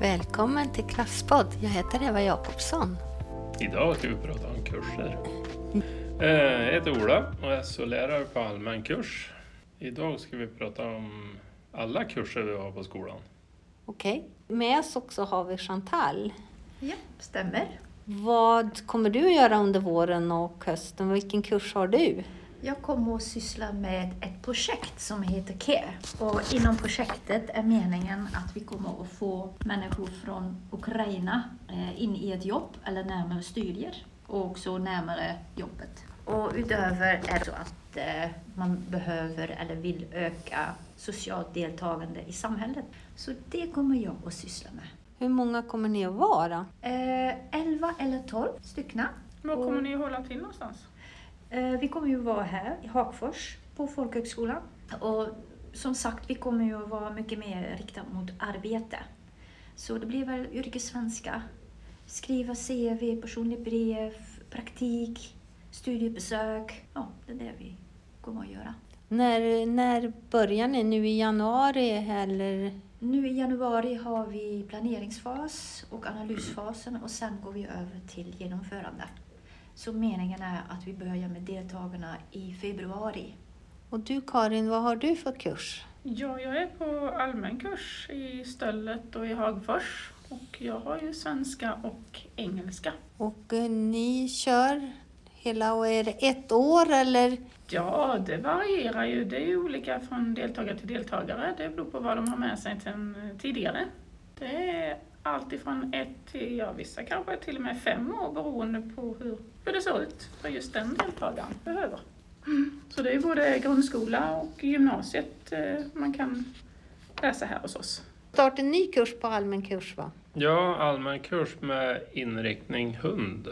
Välkommen till Klasspodd. Jag heter Eva Jakobsson. Idag ska vi prata om kurser. Eh, Jag heter Ola och är SO-lärare på allmän kurs. Idag ska vi prata om alla kurser vi har på skolan. Okej. Med oss också har vi Chantal. Ja, stämmer. Vad kommer du att göra under våren och hösten? Vilken kurs har du? Jag kommer att syssla med ett projekt som heter CARE. Och inom projektet är meningen att vi kommer att få människor från Ukraina eh, in i ett jobb eller närmare studier och också närmare jobbet. Och utöver är det så att eh, man behöver eller vill öka socialt deltagande i samhället. Så det kommer jag att syssla med. Hur många kommer ni att vara? Eh, 11 eller 12 styckna. Var Och- kommer ni att hålla till någonstans? Eh, Vi kommer ju vara här i Hagfors på folkhögskolan. Och som sagt, vi kommer ju vara mycket mer riktat mot arbete. Så det blir väl yrkessvenska, skriva CV, personlig brev, praktik, studiebesök. Ja, det är det vi kommer att göra. När, när börjar ni? Nu i januari eller? Nu i januari har vi planeringsfas och analysfasen och sen går vi över till genomförande. Så meningen är att vi börjar med deltagarna i februari. Och du Karin, vad har du för kurs? Ja, jag är på allmän kurs i Stöllet och i Hagfors. Och jag har ju svenska och engelska. Och eh, ni kör hela, och är det ett år eller? Ja, det varierar ju. Det är ju olika från deltagare till deltagare. Det beror på vad de har med sig sen eh, tidigare. Det är allt ifrån ett till, ja vissa kanske till och med fem år beroende på hur, hur det ser ut för just den deltagaren behöver. Så det är både grundskola och gymnasiet eh, man kan läsa här hos oss. Start en ny kurs på allmän kurs va? Ja, allmän kurs med inriktning hund.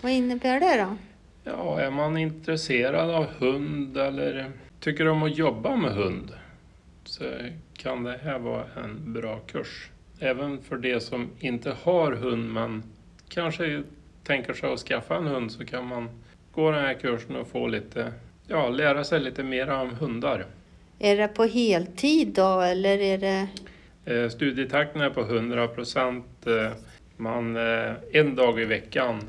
Vad innebär det då? Ja, är man intresserad av hund eller tycker om att jobba med hund så kan det här vara en bra kurs. Även för de som inte har hund men kanske tänker sig att skaffa en hund så kan man gå den här kursen och få lite, ja, lära sig lite mer om hundar. Är det på heltid då eller är det? Eh, Studietakten är på 100 procent. Man, eh, en dag i veckan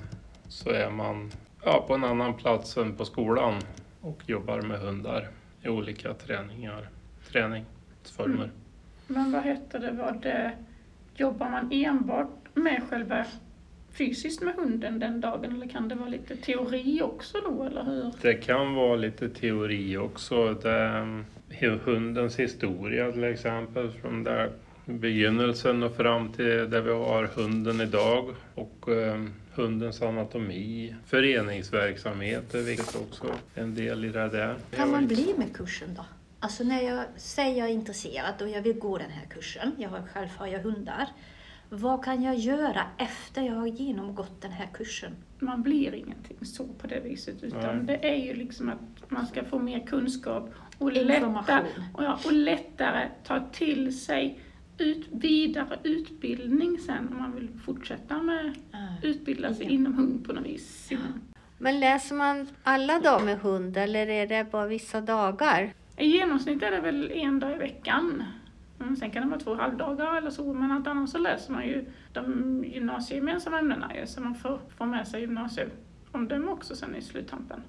så är man ja, på en annan plats än på skolan och jobbar med hundar i olika träningar, träningsformer. Men vad heter det, vad det, jobbar man enbart med själva fysiskt med hunden den dagen eller kan det vara lite teori också då eller hur? Det kan vara lite teori också. Det, hu- hundens historia till exempel, från där begynnelsen och fram till där vi har hunden idag. Och eh, hundens anatomi, föreningsverksamhet är viktigt också, en del i det där. kan man bli med kursen då? Alltså när jag säger jag är intresserad och jag vill gå den här kursen, jag har själv har jag hundar. Vad kan jag göra efter jag har genomgått den här kursen? Man blir ingenting så på det viset utan Nej. det är ju liksom att man ska få mer kunskap och lättare, och, ja, och lättare ta till sig ut, vidare utbildning sen om man vill fortsätta med utbilda sig Ja. inom hund på något vis. Men läser man alla dagar med hund eller är det bara vissa dagar? I genomsnitt är det väl en dag i veckan. Mm, sen kan det vara två halvdagar eller så, men allt annars så läser man ju de gymnasiegemensamma ämnena så man får, får med sig gymnasieomdöme också sen i sluttampen.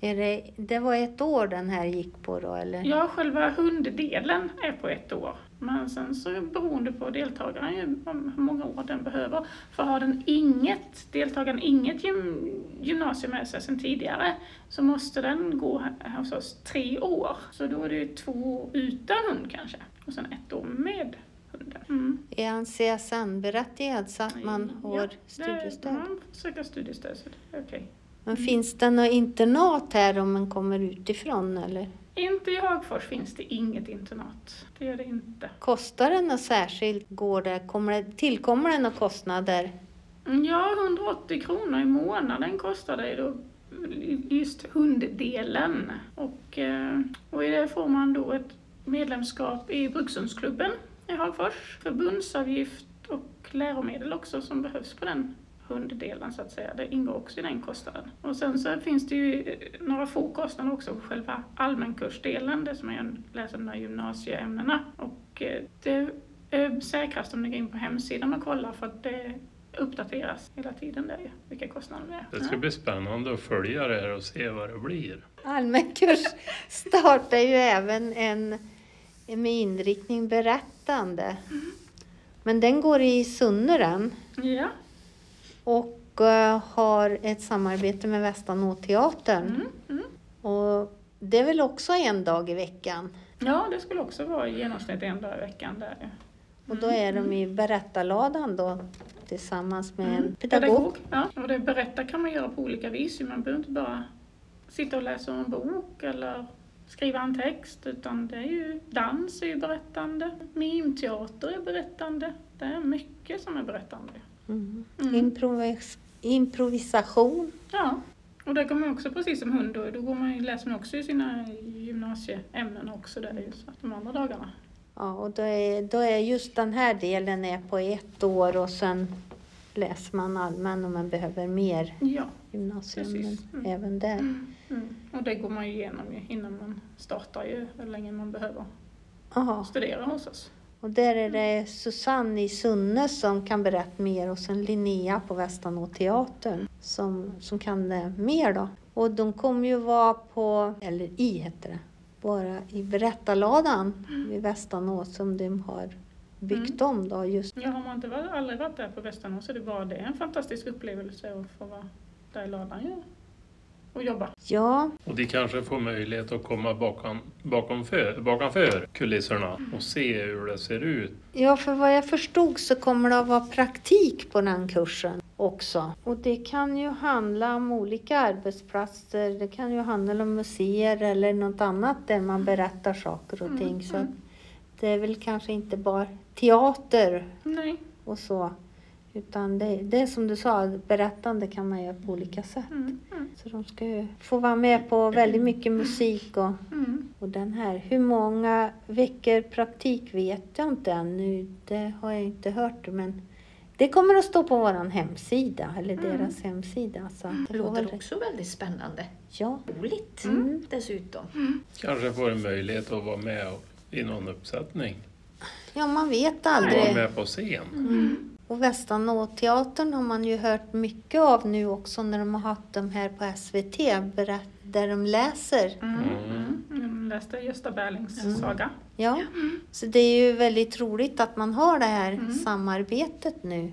Är det, det var ett år den här gick på då eller? Ja, själva hunddelen är på ett år. Men sen så det beroende på deltagaren ju, hur många år den behöver. För har den inget, deltagaren inget gym, gymnasium med sig sen tidigare så måste den gå hos oss tre år. Så då är det ju två utan hund kanske. Och sen ett år med hunden. Mm. Är han CSN-berättigad så att man Ja, har det- studiestöd? Man får söka studiestöd, så det är okej. Men finns det något internat här om man kommer utifrån eller? Inte i Hagfors finns det inget internat. Det gör det inte. Kostar det något särskilt? Går det, kommer det, tillkommer det några kostnader? Mm, Ja, 180 kronor i månaden kostar det då just hunddelen. Och, eh, och i det får man då ett medlemskap i Brukshundsklubben i Hagfors, förbundsavgift och läromedel också som behövs på den hunddelen så att säga. Det ingår också i den kostnaden. Och sen så finns det ju eh, några få kostnader också på själva allmänkursdelen, det som man läser de här gymnasieämnena. Och eh, det eh, säkrast om ni går in på hemsidan och kollar för att det uppdateras hela tiden där ju, vilka kostnader det är. Det ska bli spännande att följa det här och se vad det blir. Allmän kurs startar ju även en med inriktning berättande. Men den går i Sunneren Ja. Och eh, har ett samarbete med Västanåteatern. Mm, mm. Och det är väl också en dag i veckan. Ja, det skulle också vara i genomsnitt en dag i veckan där ju. Och då är de i berättarladan då tillsammans med en Mm, pedagog. Ja, och det berätta kan man göra på olika vis. Man behöver inte bara sitta och läsa en bok eller skriva en text, utan det är ju dans är ju berättande, mimteater är berättande. Det är mycket som är berättande. Mm. Mm. Improvis- improvisation. Ja, och det kommer också precis som hund då, då går man, läser man också i sina gymnasieämnen också där ju, så att de andra dagarna. Ja, och då är, då är just den här delen är på ett år och sen läser man allmän om man behöver mer Ja. gymnasieämnen. Mm. även där. Mm. Och det går man ju igenom ju innan man startar ju, hur länge man behöver Ja, studera hos oss. Och där är det Susanne i Sunne som kan berätta mer och sen Linnea på Västanåteatern som, som kan det mer då. Och de kommer ju vara på, eller i heter det, bara i berättarladan vid Västanå som de har byggt om då just. Ja, har man inte varit, aldrig varit där på Västanå så är det bara det en fantastisk upplevelse att få vara där i ladan ju. Och jobba. Ja, Och de kanske får möjlighet att komma bakom, bakom för, bakomför kulisserna och se hur det ser ut. Ja, för vad jag förstod så kommer det att vara praktik på den kursen också. Och det kan ju handla om olika arbetsplatser. Det kan ju handla om museer eller något annat där man berättar saker och ting. Så att det är väl kanske inte bara teater Nej. och så. Utan det, det är som du sa, berättande kan man göra på olika sätt. Mm. Mm. Så de ska ju få vara med på väldigt mycket musik och Mm. och den här, hur många veckor praktik vet jag inte ännu. Det har jag inte hört. Men det kommer att stå på vår hemsida, eller deras hemsida. Så Det det låter väl- också väldigt spännande. Ja. Roligt Mm. dessutom. Kanske får en möjlighet att vara med i någon uppsättning. ja, man vet Vara aldrig. med på scen. Och Västanåteatern har man ju hört mycket av nu också när de har haft dem här på SVT, där de läser. Mm. Mm. Jag läste Gösta Berlings saga. Ja, så det är ju väldigt roligt att man har det här Mm. samarbetet nu.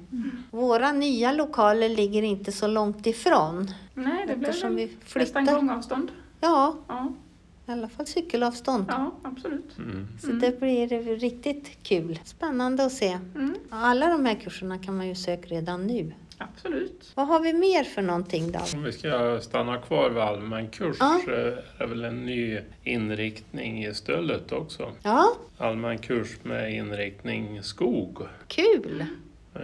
Våra nya lokaler ligger inte så långt ifrån. Nej, det blev Eftersom vi väl nästan gångavstånd. Ja, Ja, i alla fall cykelavstånd. ja absolut. Mm. Så det blir riktigt kul. Spännande att se. Mm. Alla de här kurserna kan man ju söka redan nu. Absolut. Vad har vi mer för någonting då? Om vi ska stanna kvar vid allmän kurs Ja. är väl en ny inriktning i stället också. Ja, Allmän kurs med inriktning skog. kul!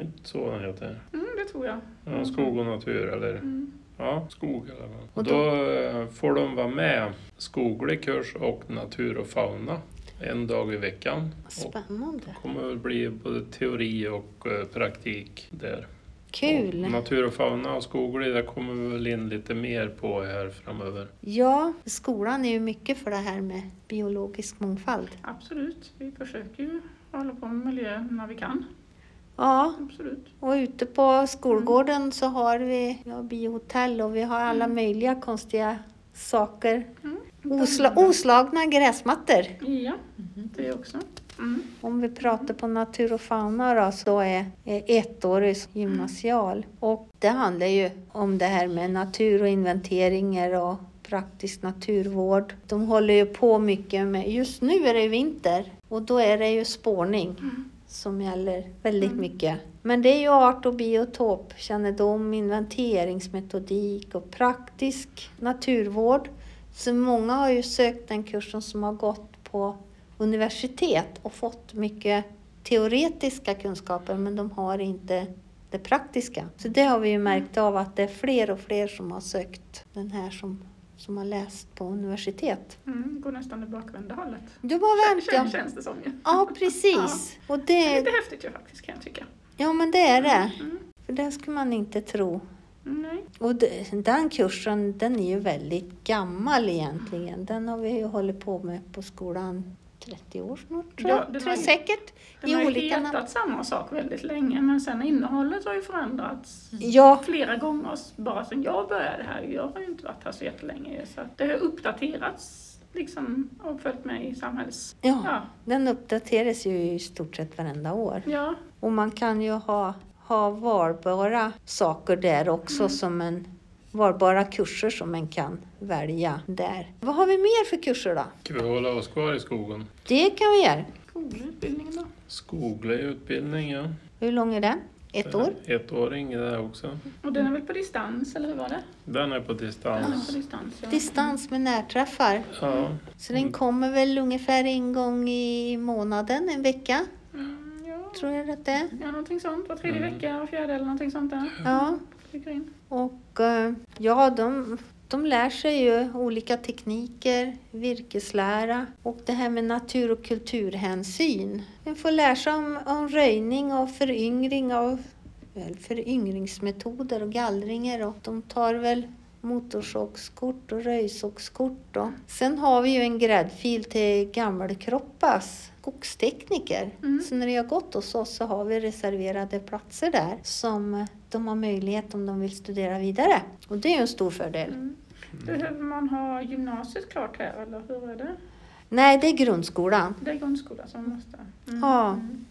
Inte så den heter. Mm, det tror jag. Ja, skog och natur eller Mm. Ja, skog alla fall. Och Och då eh, får de vara med skoglig kurs och natur och fauna en dag i veckan. Och Spännande. det kommer väl bli både teori och eh, praktik där. Kul! Och natur och fauna och skoglig, det kommer vi väl in lite mer på här framöver. Ja, skolan är ju mycket för det här med biologisk mångfald. Absolut. Vi försöker ju hålla på med miljö när vi kan. Ja, Absolut. och ute på skolgården så har vi ja, biohotell och vi har alla möjliga konstiga saker. Mm. Osla, oslagna gräsmattor. Ja, det också. Mm. Om vi pratar på natur och fauna då, så är är ettårig gymnasial. Och det handlar ju om det här med natur och inventeringar och praktisk naturvård. De håller ju på mycket med, just nu är det vinter och då är det ju spårning som gäller väldigt mycket. Men det är ju art och biotopkännedom, inventeringsmetodik och praktisk naturvård. Så många har ju sökt den kursen som har gått på universitet och fått mycket teoretiska kunskaper men de har inte det praktiska. Så det har vi ju märkt av att det är fler och fler som har sökt den här som, som har läst på universitet. Mm. Går nästan det bakvända hållet. Du var vänt Kän, ja. känns det som ju. Ja, precis. Och Det är det, lite häftigt ju faktiskt kan jag tycka. ja men det är det. Mm. För det skulle man inte tro. Nej. Och den kursen den är ju väldigt gammal egentligen. Den har vi ju hållit på med på skolan 30 år snart tror Ja, jag. den tror jag säkert. Den I har ju olika namn. hetat samma sak väldigt länge men sen innehållet har ju förändrats Ja, flera gånger bara sedan jag började här. Jag har ju inte varit här så jättelänge så det har uppdaterats liksom och följt med i samhälls... ja, Ja, den uppdateras ju i stort sett varenda år. ja, Och man kan ju ha, ha valbara saker där också som en valbara kurser som man kan välja där. Vad har vi mer för kurser då? Ska vi hålla oss kvar i skogen? Det kan vi göra. skoglig utbildning då. Skoglig utbildning, ja. Hur lång är den? Ett år? Ettåring är det också. Och den är väl på distans eller hur var det? Den är på Den är distans. på distans ja. Distans med närträffar. Ja, Så den kommer väl ungefär en gång i månaden, en vecka, Mm, ja. tror jag att det är. ja, någonting sånt. Var tredje Mm. vecka, var fjärde eller någonting sånt där. Ja, Flyger in. Och eh, ja, de, de lär sig ju olika tekniker, virkeslära och det här med natur och kulturhänsyn. De får lära sig om, om röjning och föryngring av väl, föryngringsmetoder och gallringar och de tar väl motorsågskort och röjsågskort. Och. Sen har vi ju en gräddfil till gammelkroppas skogstekniker. Mm. Så när de har gått hos oss så har vi reserverade platser där som de har möjlighet om de vill studera vidare. Och det är ju en stor fördel. Mm. Behöver man ha gymnasiet klart här eller hur är det? Nej, det är grundskolan. Det är grundskolan som måste. Mm. Ja. Mm.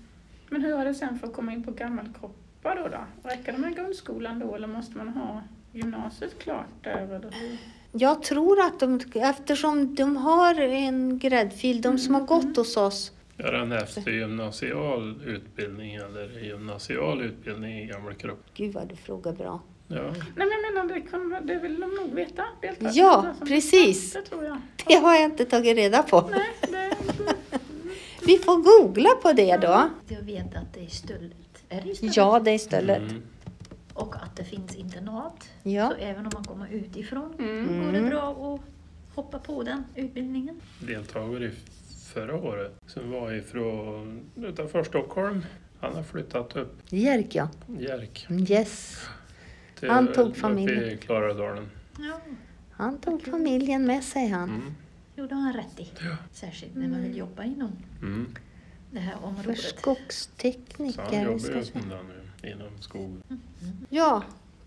Men hur är det sen för att komma in på gammelkroppar då? då? Räcker det med grundskolan då eller måste man ha gymnasiet klart där? Eller hur? Jag tror att de, eftersom de har en gräddfil, de som har gått hos oss, är det en eftergymnasial utbildning eller gymnasial utbildning i Gammelkropp? gud vad du frågar bra. Ja, Nej men jag menar det, kan, det vill de nog veta. deltagarna. Ja, Alltså, precis. Det tror jag. Det har jag inte tagit reda på. Nej, det, Vi får googla på det då. Jag vet att det är Stöllet. Är det Stöllet? Ja, det är stället. mm. Och att det finns internat. Ja. Så även om man kommer utifrån mm. går det bra att hoppa på den utbildningen. deltagare i förra året som var ifrån utanför Stockholm. Han har flyttat upp Jerk ja. Jerk Yes. till Han tog upp familjen. i Klarälvdalen. Ja, Han tog familjen med sig han. Mm. gjorde han rätt i. Särskilt när man vill jobba inom Mm. det här För området. Så han skogstekniker. jobbar ju som nu inom skogen. Ja,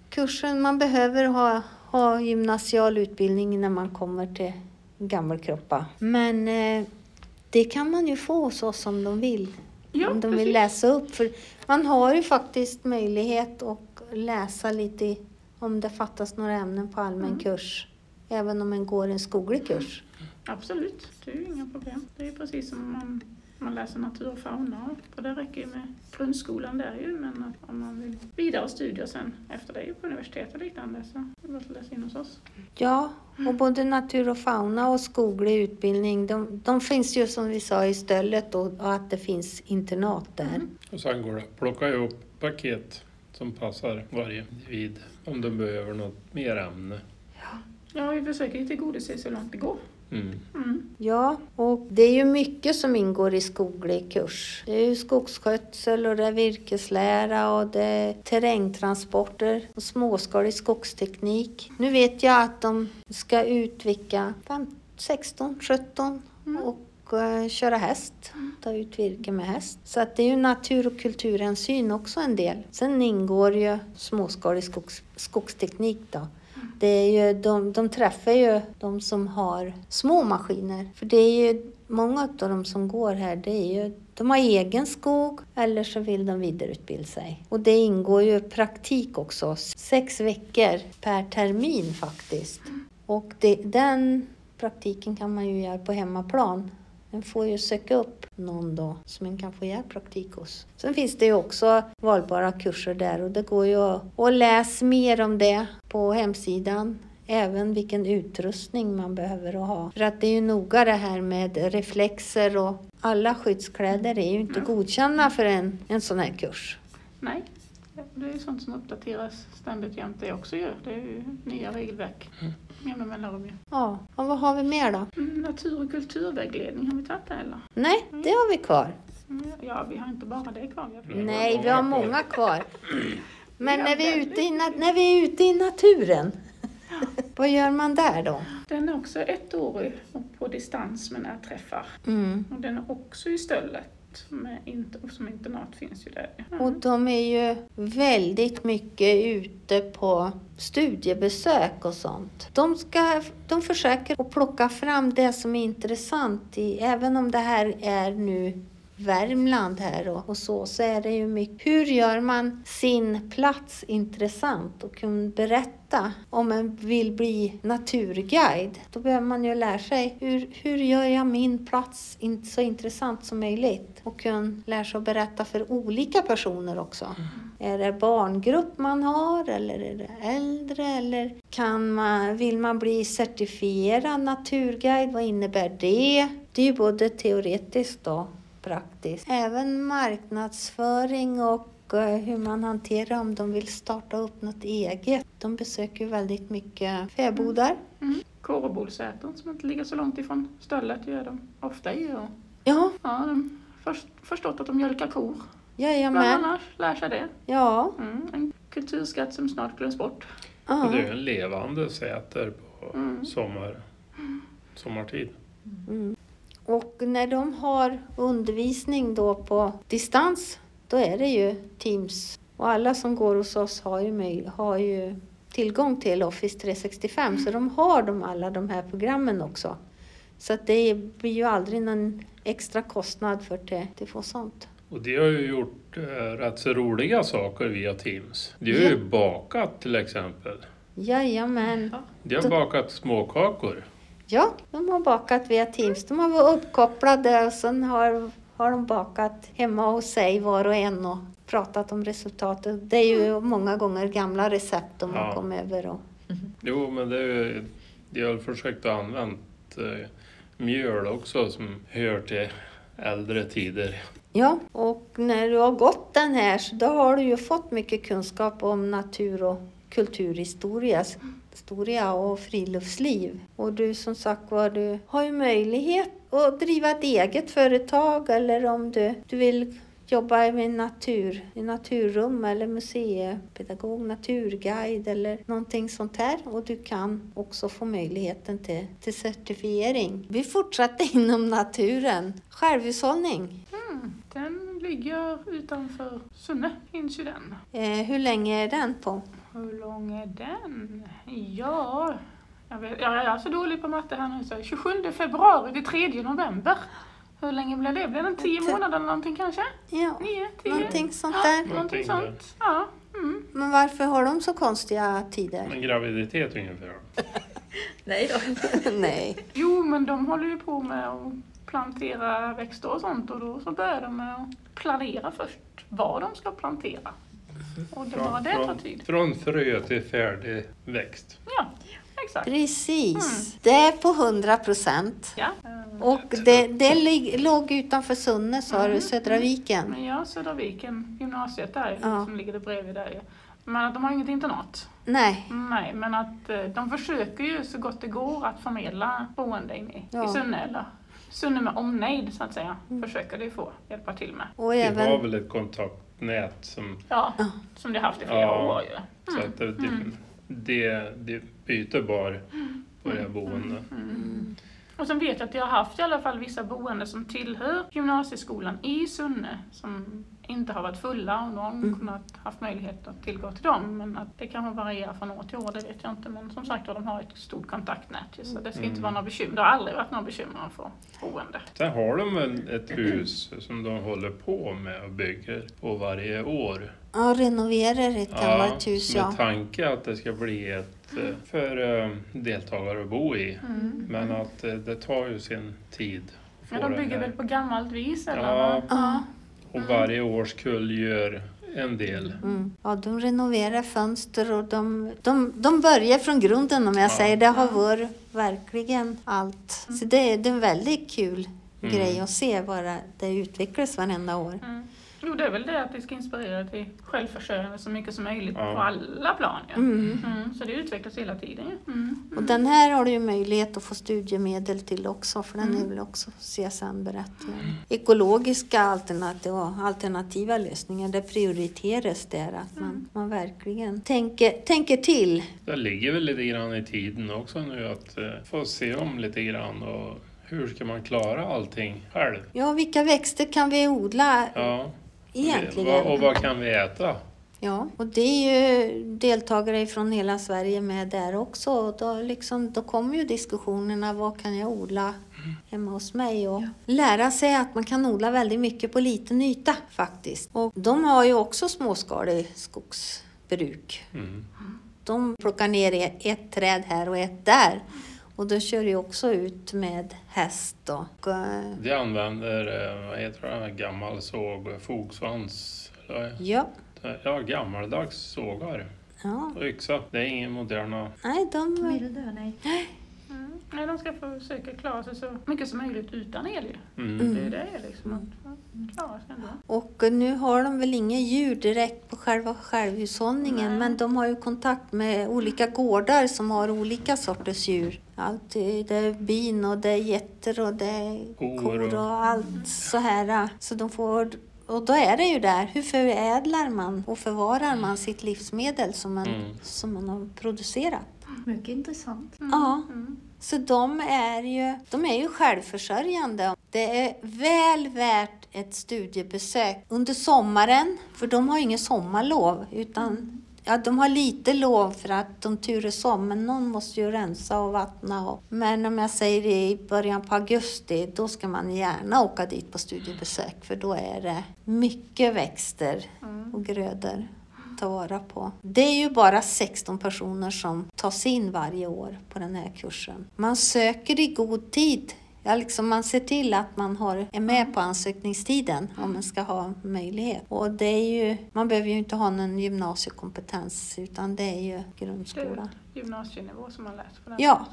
kursen man behöver ha, ha gymnasial utbildning när man kommer till Gammelkroppa. Men eh, det kan man ju få hos oss om de vill. Ja, om de vill precis. läsa upp. För man har ju faktiskt möjlighet att läsa lite om det fattas några ämnen på allmän Mm. kurs. Även om man går en skoglig kurs. Absolut, det är ju inga problem. Det är precis som man, man läser natur och fauna. För det räcker ju med grundskolan där ju. Men att om man vill vidare studier sen efter det på universitet och liknande så är det bara att läsa in hos oss. Ja, och både natur och fauna och skoglig utbildning, de, de finns ju som vi sa i stället och, och att det finns internat där. Och sen går det att plocka ihop paket som passar varje individ om de behöver något mer ämne. Ja, vi försöker ju tillgodose så långt det går. Mm. Mm. Ja, och det är ju mycket som ingår i skoglig kurs. Det är ju skogsskötsel och det är virkeslära och det är terrängtransporter och småskalig skogsteknik. Nu vet jag att de ska utvilka fem- 16, 17 och eh, köra häst, ta ut virke med häst. Så att det är ju natur och kulturhänsyn också en del. Sen ingår ju småskalig skogs, skogsteknik då. Det är ju, de, de träffar ju de som har små maskiner. För det är ju många av de som går här, det är ju, de har egen skog eller så vill de vidareutbilda sig. Och det ingår ju praktik också, sex veckor per termin faktiskt. Och det, den praktiken kan man ju göra på hemmaplan. Man får ju söka upp någon då som man kan få göra praktik hos. Sen finns det ju också valbara kurser där och det går ju att, läsa mer om det på hemsidan. Även vilken utrustning man behöver ha. För att det är ju noga det här med reflexer och alla skyddskläder är ju inte godkända för en, en sån här kurs. Nej, det är ju sånt som uppdateras ständigt jämt det också gör. Det är ju nya regelverk. Jämna mellanrum ju. Ja, och vad har vi mer då? Mm, natur och kulturvägledning, har vi tagit det eller? Nej, det har vi kvar. Mm, Ja, vi har inte bara det kvar. Vi har fler. Mm. Nej, vi har många kvar. Men när vi, är ute i, när vi är ute i naturen, vad gör man där då? Den är också ettårig och på distans med närträffar. Mm. Och den är också i Stöllet. Med inter, som internat finns ju där. Mm. Och de är ju väldigt mycket ute på studiebesök och sånt. De, ska, de försöker att plocka fram det som är intressant, i, även om det här är nu Värmland här och, och så, så är det ju mycket. Hur gör man sin plats intressant och kan berätta om man vill bli naturguide? Då behöver man ju lära sig hur, hur gör jag min plats in, så intressant som möjligt och kan lära sig att berätta för olika personer också. Är det barngrupp man har eller är det äldre eller kan man, vill man bli certifierad naturguide? Vad innebär det? Det är ju både teoretiskt och praktiskt. Även marknadsföring och eh, hur man hanterar om de vill starta upp något eget. De besöker väldigt mycket fäbodar. Mm. Kårebolsäten som inte ligger så långt ifrån stället gör de ofta i. Och, Ja, ja, de har först, förstått att de mjölkar kor. Bland jajamän. annat lär sig det. Ja, Mm. En kulturskatt som snart glöms bort. ja. Det är ju en levande säter på Mm. sommar, sommartid. Mm. Och när de har undervisning då på distans, då är det ju Teams. Och alla som går hos oss har ju, har ju tillgång till Office 365, så de har de alla de här programmen också. Så att det blir ju aldrig någon extra kostnad för det, det får sånt. Och de har ju gjort eh, rätt så roliga saker via Teams. De har ju Ja. bakat till exempel. Jajamän. De har bakat småkakor. Ja, de har bakat via Teams. De har varit uppkopplade och sen har, har de bakat hemma hos sig var och en och pratat om resultatet. Det är ju många gånger gamla recept de har Ja. kommit över. Och, Jo, men det är ju, de har försökt att använda eh, mjöl också som hör till äldre tider. ja, och när du har gått den här så då har du ju fått mycket kunskap om natur och kulturhistoria historia och friluftsliv. Och du som sagt var, du har ju möjlighet att driva ett eget företag eller om du, du vill jobba med natur, i naturrum eller museipedagog, naturguide eller någonting sånt här. Och du kan också få möjligheten till, till certifiering. Vi fortsätter inom naturen. Självhushållning. Mm. Den ligger utanför Sunne, finns ju den. Eh, hur länge är den på? Hur lång är den? Ja, jag, vet, jag är så dålig på matte här nu så 27 februari till 3 november. Hur länge blir det? Blir 10 Inte- månader eller någonting kanske? Ja, 9, 10? någonting sånt där. Någonting Någonting sånt. Ja. Mm. Men varför har de så konstiga tider? En graviditet ungefär. Nej då. Nej. Jo, men de håller ju på med att plantera växter och sånt och då så börjar de med att planera först vad de ska plantera. Och det bara det tar från, tid. från frö till färdig växt. Ja, exakt. Precis. Det är på 100 procent. Ja. Och det, det lig- låg utanför Sunne, sa du, Mhm. Södra Viken. Men ja, Södra Viken, gymnasiet där Ja. som ligger där bredvid där ju. Men att de har inget internat. Nej. Nej, men att eh, de försöker ju så gott det går att förmedla boende in i, Ja. i Sunne eller Sunne med omnejd så att säga. Försöker det få hjälpa till med. Och Vi har även... väl ett kontaktnät som, Ja, som har haft i flera Ja. år ju. så att det, det, det, det byter bara på det här boende. Och sen vet jag att jag har haft i alla fall vissa boende som tillhör gymnasieskolan i Sunne som inte har varit fulla och någon Mm. kunnat haft möjlighet att tillgå till dem. Men att det kanske varierar från år till år, det vet jag inte. Men som sagt de har ett stort kontaktnät ju, så det ska inte Mm. vara några bekymmer. Det har aldrig varit några bekymmer att få boende. Sen har de väl ett hus som de håller på med och bygger på varje år. Ja, renoverar ett gammalt hus, med ja. tanke att det ska bli ett eh, för eh, deltagare att bo i. Mm. Men att eh, det tar ju sin tid. Ja, de bygger väl på gammalt vis eller? Ja. vad? Ja. Och varje årskull gör en del. Mm. Ja, de renoverar fönster och de, de, de börjar från grunden om jag Ja. säger. Det har varit verkligen allt. Så det, är- det är en väldigt kul Mm. grej att se bara det utvecklas varenda år. Mm. Jo, det är väl det att det ska inspirera till självförsörjande så mycket som möjligt Ja. på alla plan. Ja. Mm. Mm, så det utvecklas hela tiden. Ja. Mm. Och den här har du ju möjlighet att få studiemedel till också, för den Mm. är väl också CSN berättigad. Ekologiska alternativ, alternativa lösningar, det prioriteras där att man, Mm. man verkligen tänker, tänker till. Det ligger väl lite grann i tiden också nu att eh, få se om lite grann och hur ska man klara allting själv? Ja, vilka växter kan vi odla Ja. Egentligen? Vad- Och vad kan vi äta? Ja, och det är ju deltagare från hela Sverige med där också. Och Då, liksom, då kommer ju diskussionerna, vad kan jag odla hemma hos mig? Och lära sig att man kan odla väldigt mycket på liten yta faktiskt. Och de har ju också småskalig skogsbruk. Mm. De plockar ner ett träd här och ett där. Och då kör ju också ut med häst och eh, De använder, eh, vad heter det, gammal såg, fogsvans. eller- ja, Ja, gammaldags sågar. ja. Och yxa. Det är ingen moderna... Nej, de... Medeldö, nej. Mm. Nej, de ska försöka klara sig så mycket som möjligt utan el ju. Mm. Det är det liksom, att att klara sig ändå. Och nu har de väl inga djur direkt på själva självhushållningen Nej. men de har ju kontakt med olika gårdar som har olika sorters djur. Allt, det är bin och det är getter och det är Kor kor och- allt så här. Så de får, och då är det ju där, hur förädlar man och förvarar man sitt livsmedel som man, Mm. som man har producerat? Mycket intressant. Ja. Så de är ju, de är ju självförsörjande. Det är väl värt ett studiebesök under sommaren, för de har ingen sommarlov. Utan, ja, de har lite lov för att de turas om, men någon måste ju rensa och vattna. Och, men om jag säger i början på augusti, då ska man gärna åka dit på studiebesök, för då är det mycket växter och grödor ta vara på. Det är ju bara 16 personer som tas in varje år på den här kursen. Man söker i god tid. Ja, liksom man ser till att man har, är med på ansökningstiden om man ska ha möjlighet. Och det är ju, man behöver ju inte ha någon gymnasiekompetens utan det är ju Det grundskola. är gymnasienivå som man läser på den. Ja.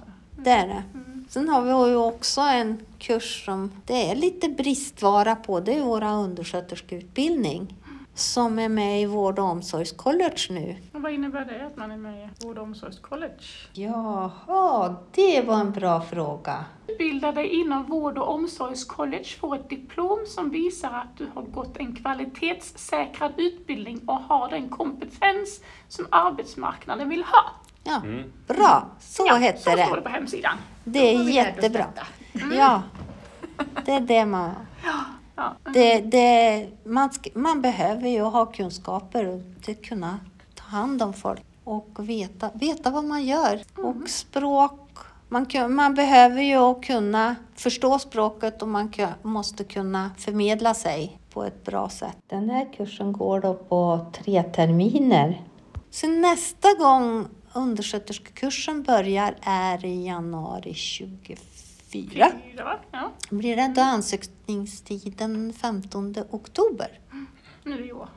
Det är det. Mm. Sen har vi ju också en kurs som det är lite bristvara på. Det är våra undersköterskeutbildning som är med i vård och omsorgscollege nu. Och vad innebär det att man är med i vård och omsorgscollege? Jaha, det var en bra fråga. Utbilda dig inom vård och omsorgscollege får ett diplom som visar att du har gått en kvalitetssäkrad utbildning och har den kompetens som arbetsmarknaden vill ha. Ja, Mm. bra. Så ja, hette så står det. det på hemsidan. Det är jättebra. detta. Ja, det är det man... Ja. Det, det, man, man behöver ju ha kunskaper och att kunna ta hand om folk och veta, veta vad man gör. Och språk. Man, man behöver ju kunna förstå språket och man måste kunna förmedla sig på ett bra sätt. Den här kursen går då på tre terminer. Så nästa gång undersköterskekursen börjar är i januari 24. Fyra, ja. Blir det då ansökningstiden 15 oktober? Nu i år.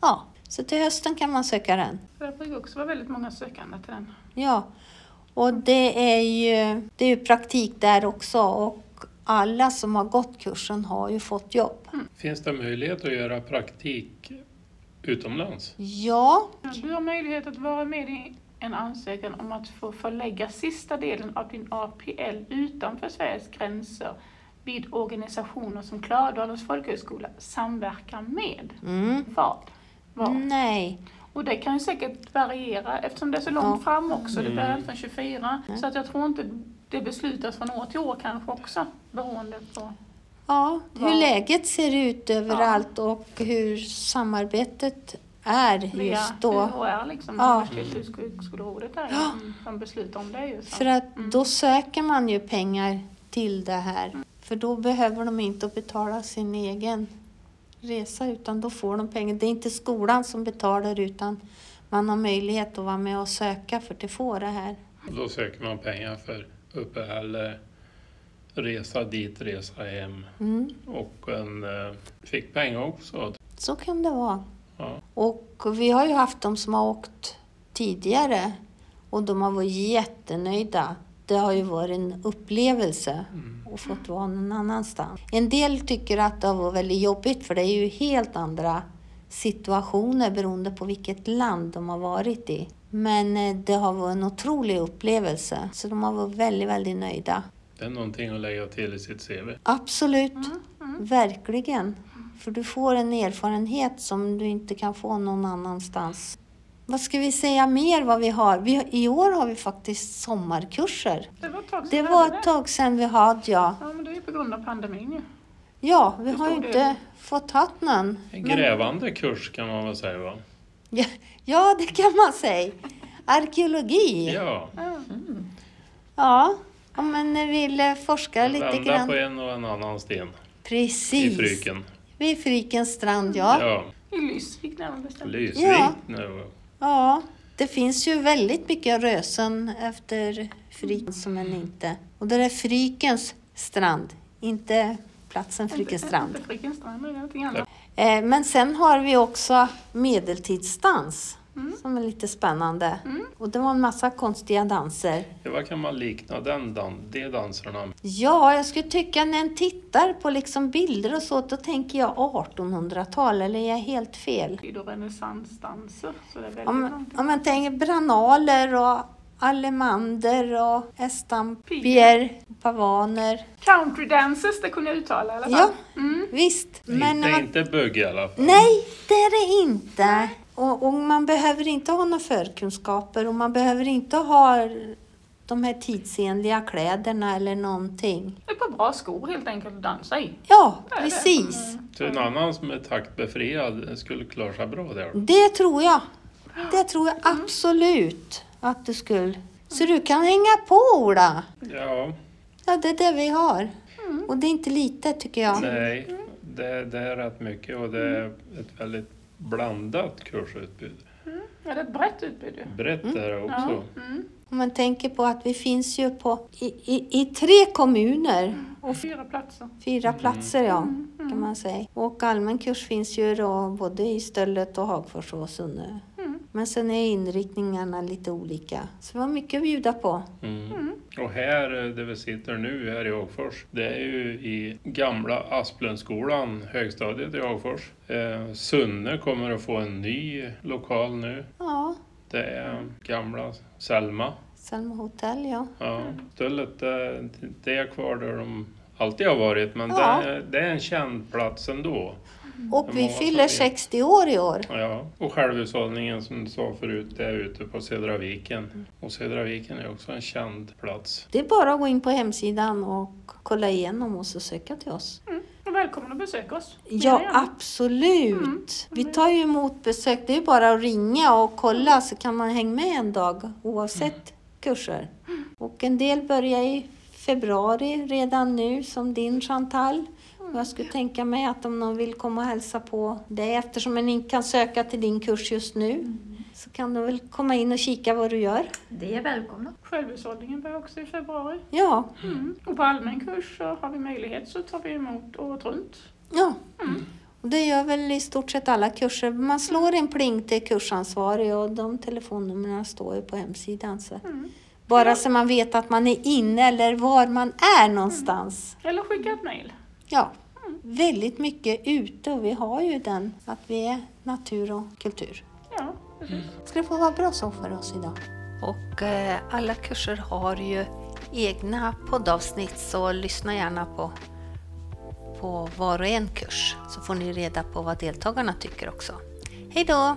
Ja, så till hösten kan man söka den. Det brukar också vara väldigt många sökande till den. Ja, och det är ju, det är ju praktik där också och alla som har gått kursen har ju fått jobb. Finns det möjlighet att göra praktik utomlands? Ja, Ja, Du har möjlighet att vara med i en ansökan om att få förlägga sista delen av din APL utanför Sveriges gränser vid organisationer som Klarälvdalens folkhögskola samverkar med. mm. Vad? Vad? nej, Och det kan ju säkert variera eftersom det är så långt Ja. fram också. Det börjar Mm. från 24. Så att jag tror inte det beslutas från år till år kanske också beroende på. ja, hur Vad- läget ser ut överallt och hur samarbetet är just då. UHR liksom, Ja. Universitets och högskolerådet där Ja. som, som beslutar om det ju. För att Mm. då söker man ju pengar till det här. För då behöver de inte betala sin egen resa utan då får de pengar. Det är inte skolan som betalar utan man har möjlighet att vara med och söka för att få det här. Då söker man pengar för uppehälle, resa dit, resa hem Mm. och en eh, fick pengar också. Så kan det vara. Och vi har ju haft de som har åkt tidigare och de har varit jättenöjda. Det har ju varit en upplevelse att fått vara någon annanstans. En del tycker att det har varit väldigt jobbigt för det är ju helt andra situationer beroende på vilket land de har varit i. Men eh, det har varit en otrolig upplevelse så de har varit väldigt, väldigt nöjda. Det är någonting att lägga till i sitt CV. Absolut, Mm, verkligen. För du får en erfarenhet som du inte kan få någon annanstans. vad ska vi säga mer vad vi har? Vi, I år har vi faktiskt sommarkurser. Det var ett tag sedan Det vi var hade ett tag sedan vi hade, ja. Ja, men det är ju på grund av pandemin. Ja, vi har ju inte del? fått haft någon. En Men- grävande kurs kan man väl säga va? Ja, ja, det kan man säga. Arkeologi. Ja, Ja. Ja, om man vill forska lite vända grann. på en och en annan sten i Precis. Fryken. Vid Frykens strand, ja. Ja, I Lysvik närmare bestämt. lysrikt Ja. nu. Ja, det finns ju väldigt mycket rösen efter Fryken som en inte. Och det är Frykens strand, inte platsen Frykens strand. Inte Frykens strand, är någonting annat. Eh, Men sen har vi också medeltidsdans Mm. som är lite spännande. Och det var en massa konstiga danser. Ja, vad kan man likna den dan de danserna med? Ja, jag skulle tycka när en tittar på liksom bilder och så, då tänker jag 1800-tal, eller är jag helt fel? Det är då renässansdanser, så det är väldigt Om, någonting. om man tänker branaler och alemander och estampier, pavaner. Country dances, det kunde jag uttala i alla fall. Ja, Mm. visst. Men inte, när man, inte bugg i alla fall. nej, det är det inte. Och, och man behöver inte ha några förkunskaper och man behöver inte ha de här tidsenliga kläderna eller någonting. Är på bra skor helt enkelt att dansa i. Ja, precis. Så en annan som är taktbefriad skulle klara sig bra där. Det tror jag. Det tror jag absolut att du skulle. Så du kan hänga på Ola. Ja, Ja, det är det vi har. Och det är inte lite tycker jag. nej, det, det är rätt mycket och det är ett väldigt blandat kursutbud. Ja, det är ett brett utbud ju. Brett är det också. Mm. Om man tänker på att vi finns ju på i, i, i tre kommuner och Fyra platser. fyra platser ja, kan man säga. Och allmän kurs finns ju då både i Stöllet och Hagfors och Sunne. Mm. Men sen är inriktningarna lite olika. Så vi har mycket att bjuda på. Mm. Och här, eh, där vi sitter nu, här i Hagfors, det är ju i gamla Asplundskolan, högstadiet i Hagfors. Eh, Sunne kommer att få en ny lokal nu. Ja, Det är gamla Selma. Selma hotell ja. Ja, Stöllet, det, det är kvar där de alltid har varit, men Ja. det, det är en känd plats ändå. Och vi fyller som vet. 60 år i år. Ja, och självhushållningen som du sa förut, det är ute på Södra viken. Och Södra viken är också en känd plats. Det är bara att gå in på hemsidan och kolla igenom oss och söka till oss. Och välkommen att besöka oss. Ja, absolut. Vi tar ju emot besök. Det är bara att ringa och kolla så kan man hänga med en dag oavsett kurser. Och en del börjar i februari redan nu som din Chantal. Och jag skulle tänka mig att om någon vill komma och hälsa på dig eftersom man inte kan söka till din kurs just nu så kan du väl komma in och kika vad du gör. Det är välkomna. Självhushållningen börjar också i februari. Ja, Mm. Och på allmän kurs så har vi möjlighet så tar vi emot året runt. ja. Och det gör väl i stort sett alla kurser. Man slår en pling till kursansvarig och de telefonnumren står ju på hemsidan. Så. Mm. Bara så man vet att man är inne eller var man är någonstans. Eller skicka ett mejl. Ja, väldigt mycket ute och vi har ju den att vi är natur och kultur. Ja, precis. Ska det få vara bra så för oss idag. Och eh, alla kurser har ju egna poddavsnitt så lyssna gärna på, på var och en kurs så får ni reda på vad deltagarna tycker också. Hej då!